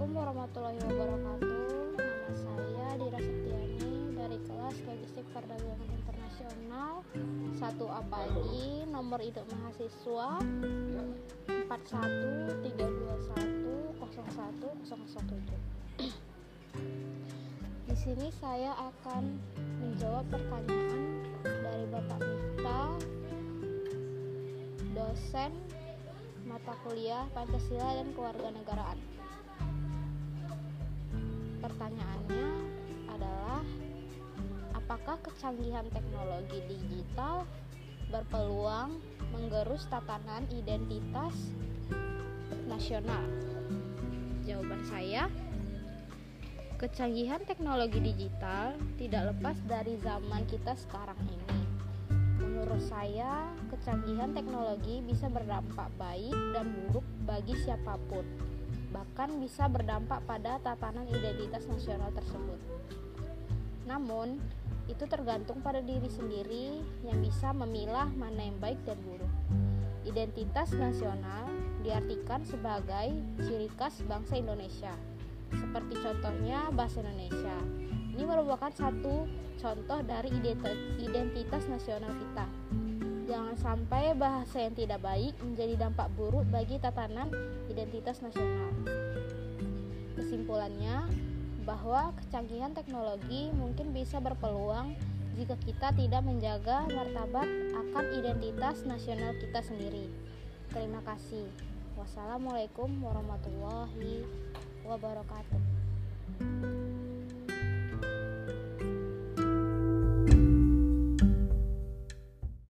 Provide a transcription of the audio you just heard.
Assalamualaikum warahmatullahi wabarakatuh. Nama saya Dira Setiani dari kelas Logistik Perdagangan Internasional. 1A pagi Nomor induk mahasiswa 41321010107 Di sini saya akan menjawab pertanyaan dari Bapak Mifta dosen mata kuliah Pancasila dan Kewarganegaraan. Pertanyaannya adalah apakah kecanggihan teknologi digital berpeluang menggerus tatanan identitas nasional? Jawaban saya, kecanggihan teknologi digital tidak lepas dari zaman kita sekarang ini. Menurut saya, kecanggihan teknologi bisa berdampak baik dan buruk bagi siapa pun, bahkan bisa berdampak pada tatanan identitas nasional tersebut. Namun, itu tergantung pada diri sendiri yang bisa memilah mana yang baik dan buruk. Identitas nasional diartikan sebagai ciri khas bangsa Indonesia, seperti contohnya bahasa Indonesia. Ini merupakan satu contoh dari identitas nasional kita. Jangan sampai bahasa yang tidak baik menjadi dampak buruk bagi tatanan identitas nasional. Kesimpulannya, bahwa kecanggihan teknologi mungkin bisa berpeluang jika kita tidak menjaga martabat akan identitas nasional kita sendiri. Terima kasih. Wassalamualaikum warahmatullahi wabarakatuh.